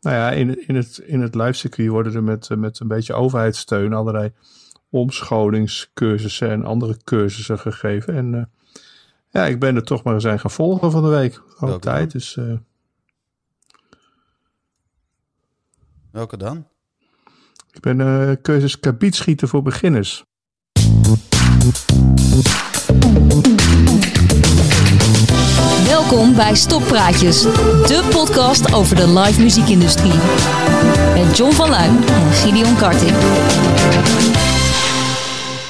Nou ja, in, in het, in het live circuit worden er met, met een beetje overheidssteun allerlei omscholingscursussen en andere cursussen gegeven. En uh, ja, ik ben er toch maar zijn gaan volgen van de week. Al tijd. Dus, uh... Welke dan? Ik ben uh, cursus kabietschieten voor beginners. Welkom bij Stoppraatjes, de podcast over de live muziekindustrie. Met John van Luijn en Gideon Karting.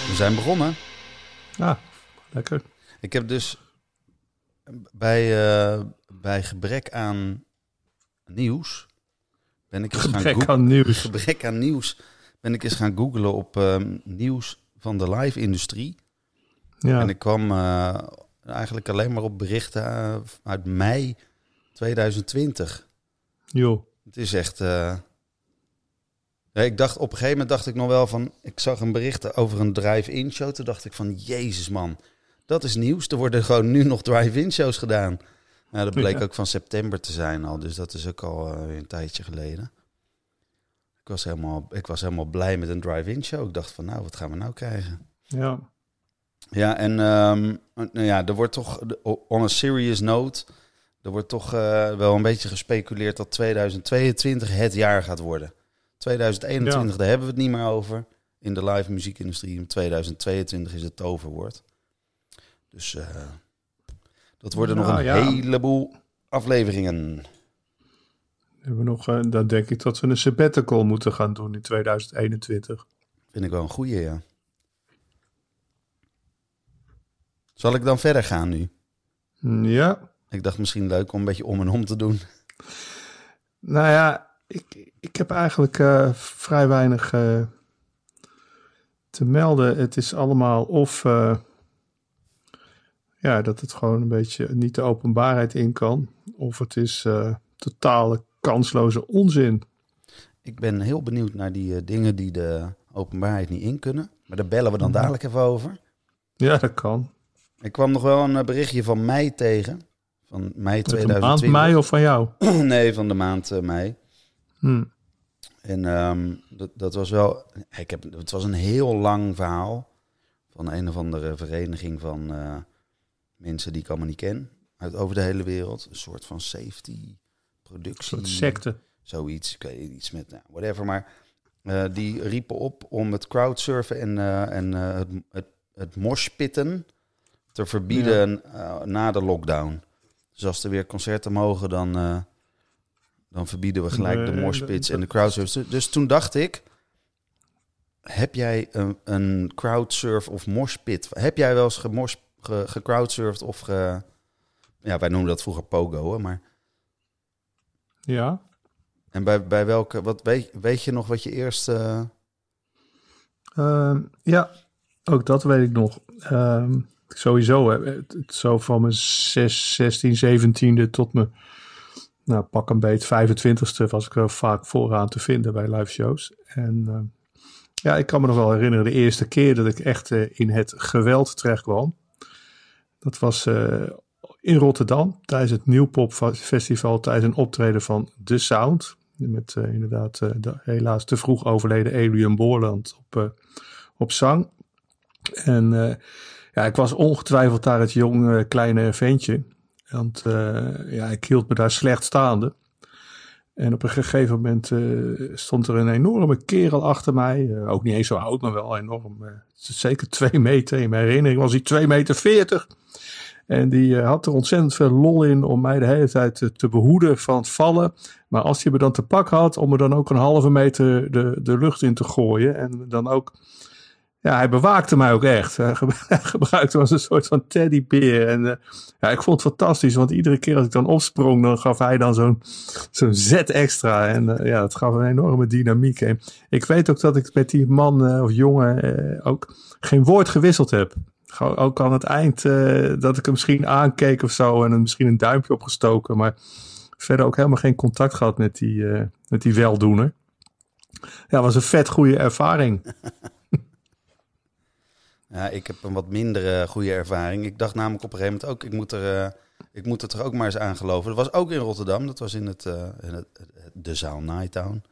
We zijn begonnen. Ah, lekker. Ik heb dus bij, uh, bij gebrek aan nieuws... Ben ik eens gebrek gaan aan nieuws. Gebrek aan nieuws ben ik eens gaan googlen op uh, nieuws van de live-industrie. Ja. En ik kwam uh, eigenlijk alleen maar op berichten uh, uit mei 2020. Jo. Het is echt. Uh, ja, ik dacht op een gegeven moment dacht ik nog wel van. Ik zag een bericht over een drive-in show. Toen dacht ik van Jezus man, dat is nieuws. Er worden gewoon nu nog drive-in shows gedaan. Nou, dat bleek Ja. ook van september te zijn al. Dus dat is ook al uh, weer een tijdje geleden. Ik was, helemaal, ik was helemaal blij met een drive-in show. Ik dacht van nou, wat gaan we nou krijgen? Ja. Ja, en um, nou ja, er wordt toch, on a serious note, er wordt toch uh, wel een beetje gespeculeerd dat 2022 het jaar gaat worden. 2021, ja. daar hebben we het niet meer over in de live muziekindustrie. In 2022 is het toverwoord. Dus uh, dat worden nou, nog een ja. heleboel afleveringen. Hebben we nog, uh, dan denk ik dat we een sabbatical moeten gaan doen in 2021. Vind ik wel een goeie, ja. Zal ik dan verder gaan nu? Ja. Ik dacht misschien leuk om een beetje om en om te doen. Nou ja, ik, ik heb eigenlijk uh, vrij weinig uh, te melden. Het is allemaal of uh, ja, dat het gewoon een beetje niet de openbaarheid in kan, of het is totale kansloze onzin. Ik ben heel benieuwd naar die dingen die de openbaarheid niet in kunnen. Maar daar bellen we dan dadelijk even over. Ja, dat kan. Ik kwam nog wel een berichtje van mei tegen. Van mei 2020. Van de maand mei of van jou? nee, van de maand uh, mei. Hmm. En um, dat, dat, was wel... Ik heb, het was een heel lang verhaal. Van een of andere vereniging van uh, mensen die ik allemaal niet ken. Uit over de hele wereld. Een soort van safety productie. Een soort secte. Zoiets. Ik weet iets met... Nou, whatever. Maar uh, die riepen op om het crowdsurfen en, en het, het, het moshpitten te verbieden ja. uh, na de lockdown. Dus als er weer concerten mogen, dan, uh, dan verbieden we gelijk nee, de moshpits en de crowdsurf. Dus toen dacht ik, heb jij een, een crowdsurf of moshpit? Heb jij wel eens ge, gecrowdsurfd of ge, ja, wij noemden dat vroeger pogo, hè, maar... Ja. En bij, bij welke, wat weet, weet je nog wat je eerst... Uh... Uh, ja, ook dat weet ik nog. Um, sowieso, hè, het, zo van mijn 6, 16, 17e tot mijn, nou pak een beet 25e was ik er vaak vooraan te vinden bij live shows. En uh, ja, ik kan me nog wel herinneren de eerste keer dat ik echt uh, in het geweld terecht kwam. Dat was uh, in Rotterdam tijdens het Nieuwpop Festival tijdens een optreden van The Sound. Met inderdaad de helaas te vroeg overleden Adrian Boorland op, op zang. En ja, ik was ongetwijfeld daar het jonge kleine ventje. Want uh, ja, ik hield me daar slecht staande. En op een gegeven moment uh, stond er een enorme kerel achter mij. ook niet eens zo oud, maar wel enorm. zeker twee meter. In mijn herinnering was hij twee meter veertig. En die had er ontzettend veel lol in om mij de hele tijd te, te, behoeden van het vallen. Maar als hij me dan te pak had, om me dan ook een halve meter de, de lucht in te gooien. En dan ook ja, hij bewaakte mij ook echt. Hij gebruikte me als een soort van teddybeer. En uh, ja, ik vond het fantastisch, want iedere keer als ik dan opsprong, dan gaf hij dan zo'n zo'n zet extra. En uh, ja, dat gaf een enorme dynamiek. Ik weet ook dat ik met die man uh, of jongen ook geen woord gewisseld heb. Ook aan het eind dat ik hem misschien aankeek of zo en misschien een duimpje opgestoken. Maar verder ook helemaal geen contact gehad met die, met die weldoener. Ja, was een vet goede ervaring. Ja, ik heb een wat minder goede ervaring. Ik dacht namelijk op een gegeven moment ook, ik moet er, uh, ik moet het er ook maar eens aan geloven. Dat was ook in Rotterdam. Dat was in het, eh, in het, de zaal Nighttown.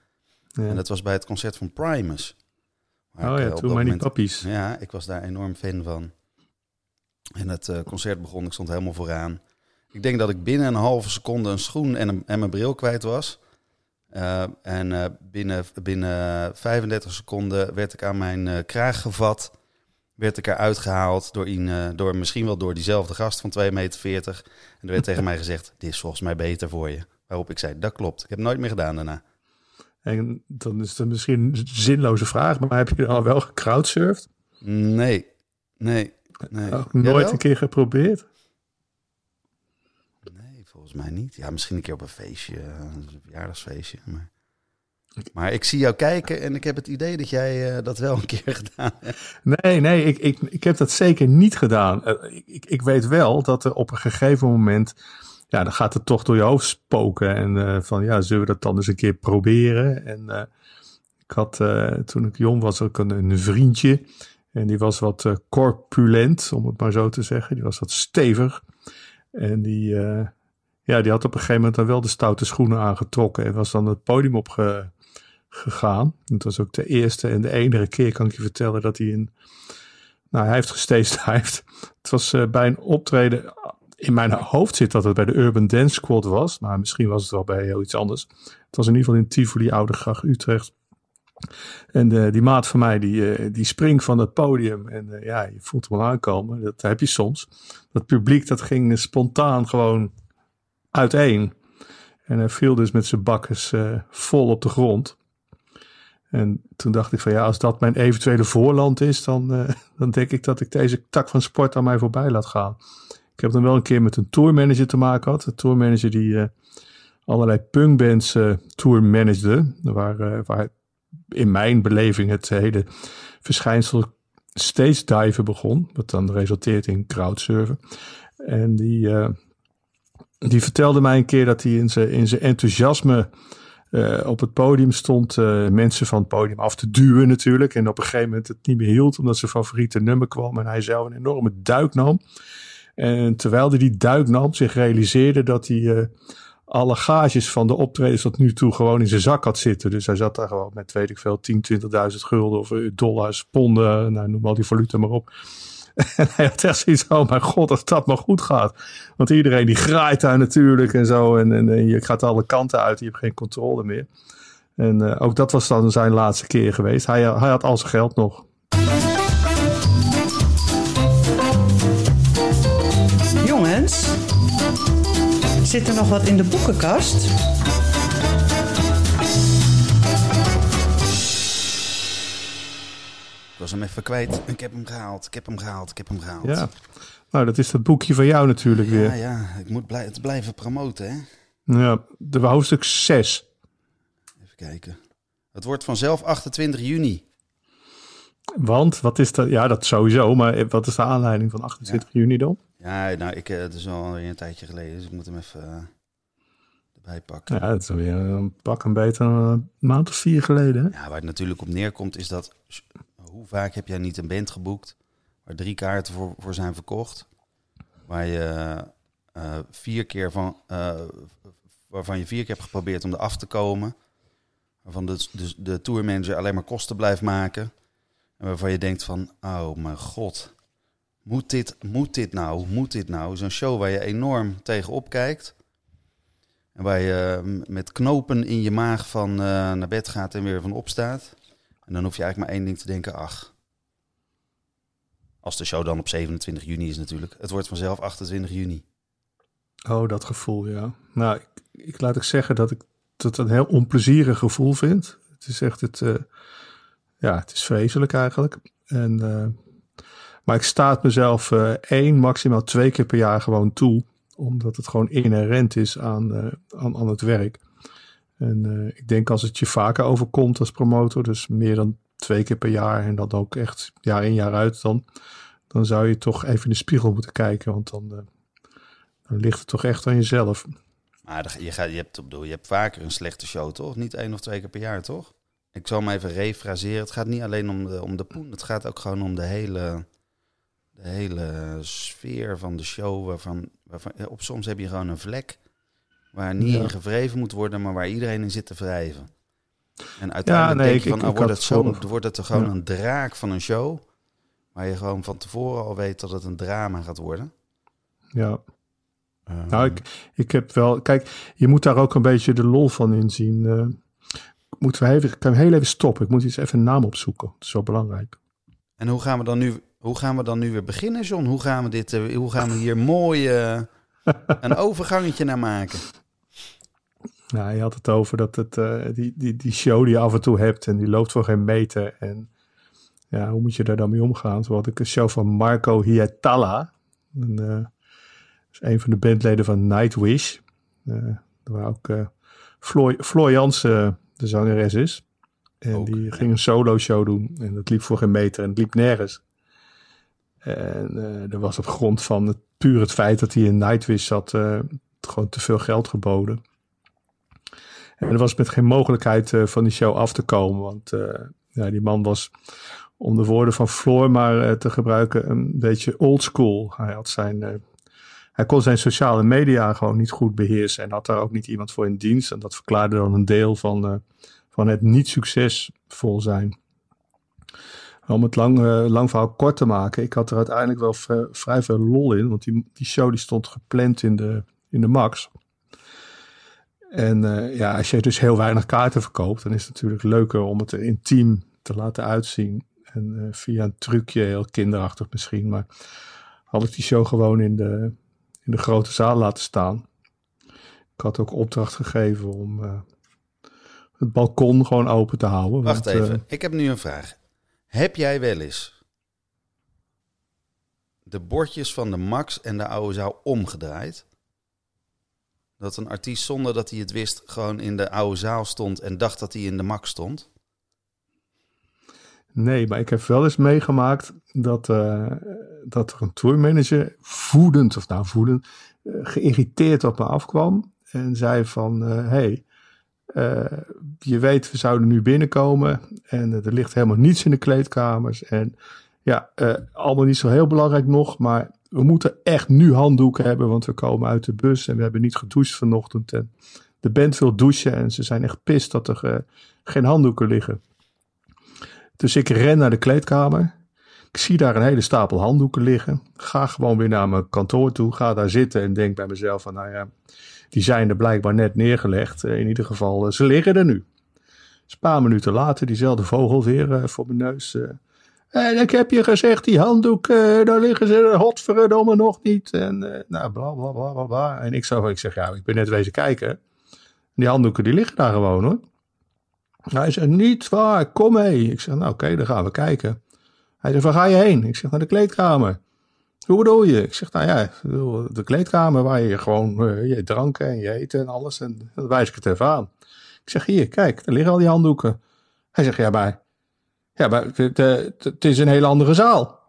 Ja. En dat was bij het concert van Primus. Oh ja, eh, toen maar die moment-. Ja, ik was daar enorm fan van. En het eh, concert begon, ik stond helemaal vooraan. Ik denk dat ik binnen een halve seconde een schoen en, een, en mijn bril kwijt was. Eh, en eh, binnen, binnen 35 seconden werd ik aan mijn eh, kraag gevat. Werd ik eruit gehaald door, een, door misschien wel door diezelfde gast van 2,40 meter. En er werd tegen mij gezegd, dit is volgens mij beter voor je. Waarop ik zei, dat klopt. Ik heb het nooit meer gedaan daarna. En dan is het misschien een zinloze vraag, maar heb je dan al wel gecrowdsurfd? Nee, nee, nee. Ook nooit een keer geprobeerd? Nee, volgens mij niet. Ja, misschien een keer op een feestje, een verjaardagsfeestje. Maar, maar ik zie jou kijken en ik heb het idee dat jij eh, dat wel een keer gedaan hebt. Nee, nee, ik, ik, ik heb dat zeker niet gedaan. Eh, Ik, ik, weet wel dat er op een gegeven moment, ja, dan gaat het toch door je hoofd spoken. En eh, van, ja, zullen we dat dan eens een keer proberen? En ik had, toen ik jong was, ook een, een vriendje. En die was wat corpulent, om het maar zo te zeggen. Die was wat stevig. En die, ja, die had op een gegeven moment dan wel de stoute schoenen aangetrokken. En was dan het podium opgegaan. Gegaan. Het was ook de eerste en de enige keer, kan ik je vertellen, dat hij een... Nou, hij heeft gestagedived. Het was eh, bij een optreden... In mijn hoofd zit dat het bij de Urban Dance Squad was. Maar misschien was het wel bij heel iets anders. Het was in ieder geval in Tivoli, Oudegracht, Utrecht. En eh, die maat van mij, die, eh, die springt van het podium. En ja, je voelt hem al aankomen. Dat heb je soms. Dat publiek, dat ging spontaan gewoon uiteen. En hij viel dus met zijn bakkes vol op de grond. En toen dacht ik van ja, als dat mijn eventuele voorland is, dan, eh, dan denk ik dat ik deze tak van sport aan mij voorbij laat gaan. Ik heb dan wel een keer met een tourmanager te maken gehad. Een tourmanager die eh, allerlei punkbands managede. Waar, waar in mijn beleving het hele verschijnsel stage diven begon. Wat dan resulteert in crowdsurfen. En die, die vertelde mij een keer dat hij in zijn enthousiasme eh, op het podium stond eh, mensen van het podium af te duwen natuurlijk. En op een gegeven moment het niet meer hield omdat zijn favoriete nummer kwam. En hij zelf een enorme duik nam. En terwijl hij die duik nam, zich realiseerde dat hij eh, alle gages van de optredens tot nu toe gewoon in zijn zak had zitten. Dus hij zat daar gewoon met, weet ik veel, 10, 20.000 gulden of dollars, ponden, nou, noem al die valuta maar op. En hij had echt zoiets oh mijn god, als dat maar goed gaat. Want iedereen die graait daar natuurlijk en zo. En, en, en je gaat alle kanten uit, je hebt geen controle meer. En eh, ook dat was dan zijn laatste keer geweest. Hij, hij had al zijn geld nog. Jongens, zit er nog wat in de boekenkast? Was hem even kwijt. Ik heb hem gehaald, ik heb hem gehaald, ik heb hem gehaald. Ja. Nou, dat is dat boekje van jou natuurlijk weer. ja, ja, ik moet blij, het blijven promoten, hè. Ja, de hoofdstuk 6. Even kijken. Het wordt vanzelf 28 juni. Want, wat is dat? Ja, dat sowieso. Maar wat is de aanleiding van 28 juni dan? Ja, nou, ik, eh, het is al een tijdje geleden, dus ik moet hem even eh, erbij pakken. Ja, dat is weer een pak een beter een maand of vier geleden. Hè? Ja, waar het natuurlijk op neerkomt is dat... Hoe vaak heb jij niet een band geboekt... waar drie kaarten voor, voor zijn verkocht... waar je eh, vier keer van... eh, waarvan je vier keer hebt geprobeerd om er af te komen... waarvan de, de, de tourmanager alleen maar kosten blijft maken... en waarvan je denkt van... oh mijn god... Moet dit, moet dit nou? Moet dit nou? Zo'n show waar je enorm tegenop kijkt... En waar je eh, met knopen in je maag van naar bed gaat en weer van opstaat. En dan hoef je eigenlijk maar één ding te denken, ach. Als de show dan op 27 juni is natuurlijk. Het wordt vanzelf 28 juni. Oh, dat gevoel, ja. Nou, ik, ik laat ik zeggen dat ik dat een heel onplezierig gevoel vind. Het is echt het, eh, ja, het is vreselijk eigenlijk. En, eh, maar ik sta het mezelf eh, één, maximaal twee keer per jaar gewoon toe. Omdat het gewoon inherent is aan, aan, aan het werk. En eh, ik denk als het je vaker overkomt als promotor, dus meer dan twee keer per jaar en dan ook echt jaar in jaar uit, dan, dan zou je toch even in de spiegel moeten kijken. Want dan, eh, ligt het toch echt aan jezelf. Maar je, gaat, je, hebt, bedoel, je hebt vaker een slechte show, toch? Niet één of twee keer per jaar, toch? Ik zal hem even refraseren. Het gaat niet alleen om de, om de poen. Het gaat ook gewoon om de hele, de hele sfeer van de show. Waarvan, waarvan, op soms heb je gewoon een vlek waar niet Ja. in gevreven moet worden, maar waar iedereen in zit te wrijven. En uiteindelijk nee, denk ik- je van, ik- oh, wordt, het zo, wordt het er gewoon een draak van een show, waar je gewoon van tevoren al weet dat het een drama gaat worden. Ja. Ehm, Nou, ik, ik heb wel... Kijk, je moet daar ook een beetje de lol van inzien. Eh moeten we even... Kan heel even stoppen? Ik moet iets even een naam opzoeken. Dat is zo belangrijk. En hoe gaan we dan nu, hoe gaan we dan nu weer beginnen, John? Hoe gaan we, dit, eh, hoe gaan we hier mooi eh, een overgangetje naar maken? Nou, je had het over dat het, eh, die, die, die show die je af en toe hebt en die loopt voor geen meter. En ja, hoe moet je daar dan mee omgaan? Zo had ik een show van Marco Hietala. Een, eh, is een van de bandleden van Nightwish. Eh waar ook eh Floor, Floor Jansen de zangeres is. En Ook, die ja. ging een solo show doen. En dat liep voor geen meter en het liep nergens. En eh er was op grond van het, puur het feit dat hij in Nightwish zat, gewoon te veel geld geboden. En er was met geen mogelijkheid eh, van die show af te komen. Want eh, ja, die man was, om de woorden van Floor maar eh, te gebruiken, een beetje old school. Hij, had zijn, hij kon zijn sociale media gewoon niet goed beheersen. En had daar ook niet iemand voor in dienst. En dat verklaarde dan een deel van, van het niet succesvol zijn. Om het lang, lang verhaal kort te maken. Ik had er uiteindelijk wel vrij veel lol in. Want die, die show die stond gepland in de, in de max. En eh, ja, als je dus heel weinig kaarten verkoopt, dan is het natuurlijk leuker om het er intiem te laten uitzien. En eh, via een trucje, heel kinderachtig misschien, maar had ik die show gewoon in de, in de grote zaal laten staan. Ik had ook opdracht gegeven om eh, het balkon gewoon open te houden. Wacht want, even, ik heb nu een vraag. Heb jij wel eens de bordjes van de Max en de oude zaal omgedraaid? Dat een artiest zonder dat hij het wist gewoon in de oude zaal stond en dacht dat hij in de Max stond? Nee, maar ik heb wel eens meegemaakt dat, eh, dat er een tourmanager voedend, of nou voedend, eh, geïrriteerd op me afkwam. En zei van, hé, hey, eh, je weet, we zouden nu binnenkomen en eh, er ligt helemaal niets in de kleedkamers. En ja, eh, allemaal niet zo heel belangrijk nog, maar we moeten echt nu handdoeken hebben, want we komen uit de bus en we hebben niet gedoucht vanochtend. En de band wil douchen en ze zijn echt pist dat er eh, geen handdoeken liggen. Dus ik ren naar de kleedkamer. Ik zie daar een hele stapel handdoeken liggen. Ga gewoon weer naar mijn kantoor toe. Ga daar zitten en denk bij mezelf van, nou ja, die zijn er blijkbaar net neergelegd. Eh, In ieder geval, eh, ze liggen er nu. Dus een paar minuten later, diezelfde vogel weer voor mijn neus. En ik heb je gezegd, die handdoeken, eh, daar liggen ze, godverdomme nog niet. En eh, nou, bla bla bla bla bla. En ik, zo, ik zeg, ja, ik ben net wezen kijken. Die handdoeken, die liggen daar gewoon hoor. Hij zei, niet waar, kom mee. Ik zeg, nou oké, dan gaan we kijken. Hij zegt, waar ga je heen? Ik zeg, naar de kleedkamer. Hoe bedoel je? Ik zeg, nou ja, de kleedkamer waar je gewoon eh, je dranken en je eten en alles. En dan wijs ik het even aan. Ik zeg, hier, kijk, daar liggen al die handdoeken. Hij zegt, ja, maar, ja, maar het, is een hele andere zaal.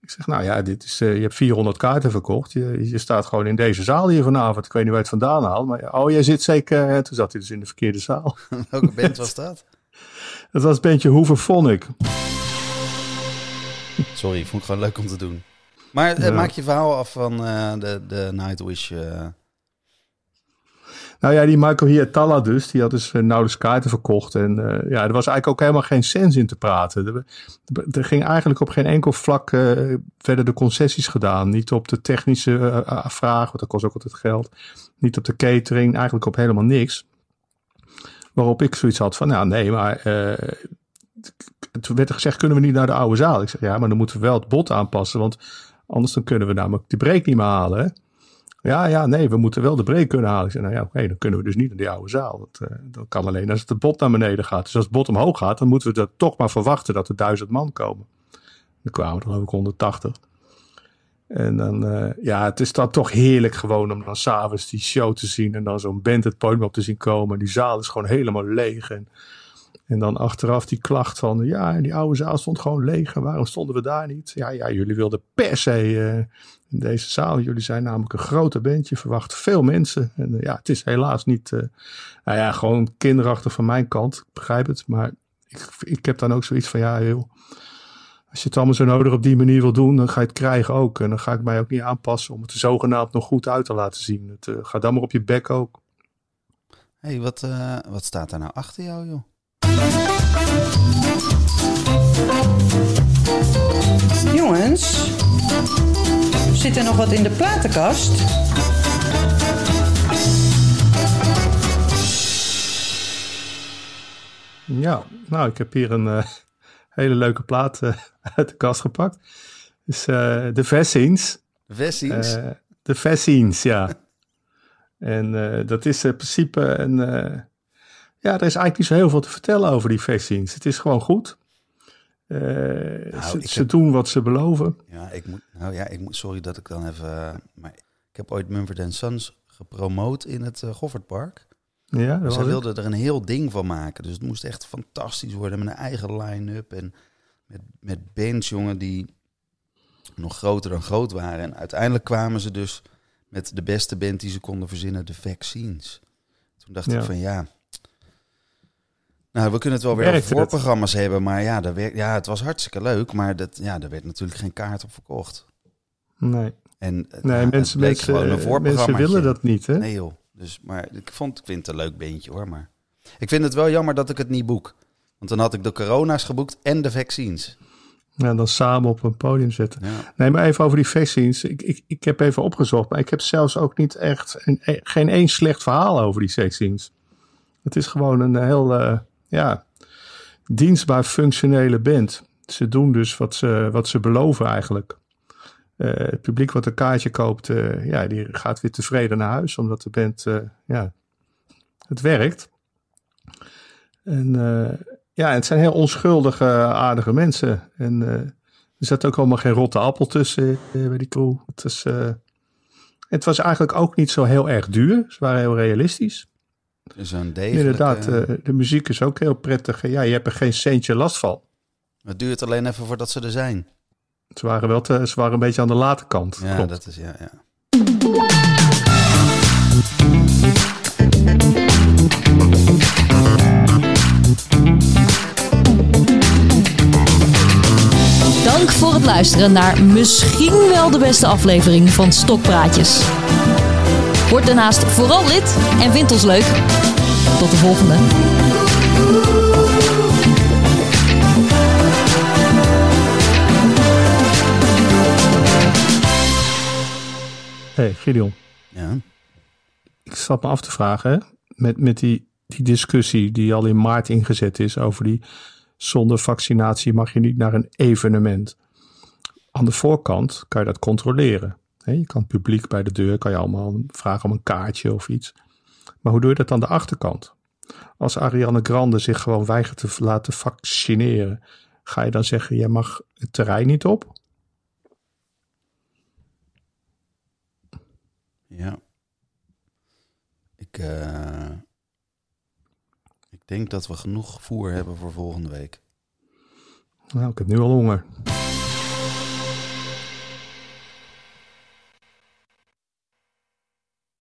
Ik zeg, nou ja, dit is, eh, je hebt 400 kaarten verkocht. Je, je staat gewoon in deze zaal hier vanavond. Ik weet niet waar je het vandaan haalt. Maar oh, jij zit zeker... Toen zat hij dus in de verkeerde zaal. Welke band was dat? Dat was het bandje Hooverphonic. Sorry, ik vond het gewoon leuk om te doen. Maar eh, Ja. maak je verhaal af van eh, de, de Nightwish. Eh. Nou ja, die Michael Hietala dus, die had dus eh, nauwelijks kaarten verkocht. En eh, ja, er was eigenlijk ook helemaal geen sens in te praten. Er, ging eigenlijk op geen enkel vlak eh, verder de concessies gedaan. Niet op de technische eh, vraag, want dat kost ook altijd geld. Niet op de catering, eigenlijk op helemaal niks. Waarop ik zoiets had van, nou nee, maar... eh, toen werd er gezegd, kunnen we niet naar de oude zaal? Ik zeg, ja, maar dan moeten we wel het bod aanpassen, want anders dan kunnen we namelijk die break niet meer halen. Ja, ja, nee, we moeten wel de break kunnen halen. Zei, nou ja, oké, dan kunnen we dus niet naar die oude zaal. Dat, eh, dat kan alleen als het bot naar beneden gaat. Dus als het bot omhoog gaat, dan moeten we er toch maar verwachten dat er duizend man komen. Dan kwamen er geloof ik 180. En dan, eh, ja, het is dan toch heerlijk gewoon om dan s'avonds die show te zien. En dan zo'n band het podium op te zien komen. Die zaal is gewoon helemaal leeg. En, en dan achteraf die klacht van, ja, die oude zaal stond gewoon leeg. Waarom stonden we daar niet? Ja, ja, jullie wilden per se eh, in deze zaal. Jullie zijn namelijk een grote band. Je verwacht veel mensen. En eh, ja, het is helaas niet, eh, nou ja, gewoon kinderachtig van mijn kant. Ik begrijp het. Maar ik, ik heb dan ook zoiets van, ja, joh. als je het allemaal zo nodig op die manier wil doen, dan ga je het krijgen ook. En dan ga ik mij ook niet aanpassen om het er zogenaamd nog goed uit te laten zien. Het uh, gaat dan maar op je bek ook. Hé, hey, wat, uh, wat staat daar nou achter jou, joh? Jongens, zit er nog wat in de platenkast? Ja, nou, ik heb hier een uh, hele leuke plaat uh, uit de kast gepakt. Dus uh, de Vessins. Vessins? de Vessins, ja. en dat is in principe een... ja, er is eigenlijk niet zo heel veel te vertellen over die Vessins. Het is gewoon goed. Nou, ze, ze heb... doen wat ze beloven. Ja, ik moet, nou ja, ik moet, sorry dat ik dan even... Maar ik heb ooit Mumford Sons gepromoot in het Goffertpark. Ja, dat Zij wilden er een heel ding van maken. Dus het moest echt fantastisch worden met een eigen line-up. En met, met bands, jongen, die nog groter dan groot waren. En uiteindelijk kwamen ze dus met de beste band die ze konden verzinnen, de Vaccines. Toen dacht ja. ik van ja... Nou, we kunnen het wel weer over voorprogramma's hebben, maar ja, dat werd, ja, het was hartstikke leuk. Maar dat, ja, daar werd natuurlijk geen kaart op verkocht. Nee. En, nee, ja, mensen, mensen, mensen willen dat niet, hè? Nee joh. Dus, maar ik, vond, ik vind het een leuk beentje hoor. Maar ik vind het wel jammer dat ik het niet boek. Want dan had ik de corona's geboekt en de vaccines. Ja, dan samen op een podium zetten. Ja. Nee, maar even over die vaccines. Ik, ik, ik heb even opgezocht, maar ik heb zelfs ook niet echt een, geen één slecht verhaal over die vaccines. Het is gewoon een heel uh, ja, dienstbaar functionele band. Ze doen dus wat ze, wat ze beloven eigenlijk. Uh, het publiek wat een kaartje koopt, uh, ja, die gaat weer tevreden naar huis, omdat de band, uh, ja, het werkt. En ja, het zijn heel onschuldige, aardige mensen. En er zat ook allemaal geen rotte appel tussen bij die crew. Het, is, het was eigenlijk ook niet zo heel erg duur. Ze waren heel realistisch. Dus een degelijke... Inderdaad, de muziek is ook heel prettig. Ja, je hebt er geen centje last van. Het duurt alleen even voordat ze er zijn. Ze waren wel te, ze waren een beetje aan de late kant. Ja, Klopt. dat is ja, ja. Dank voor het luisteren naar misschien wel de beste aflevering van Stokpraatjes. Word daarnaast vooral lid en vind ons leuk. Tot de volgende. hey, Gideon. Ja. Ik zat me af te vragen, met, met die, die discussie die al in maart ingezet is over die zonder vaccinatie mag je niet naar een evenement. Aan de voorkant kan je dat controleren. Je kan publiek bij de deur, kan je allemaal vragen om een kaartje of iets. Maar hoe doe je dat aan de achterkant? Als Ariane Grande zich gewoon weigert te laten vaccineren, ga je dan zeggen: jij mag het terrein niet op? Ja. Ik, uh, ik denk dat we genoeg voer hebben voor volgende week. Nou, ik heb nu al honger.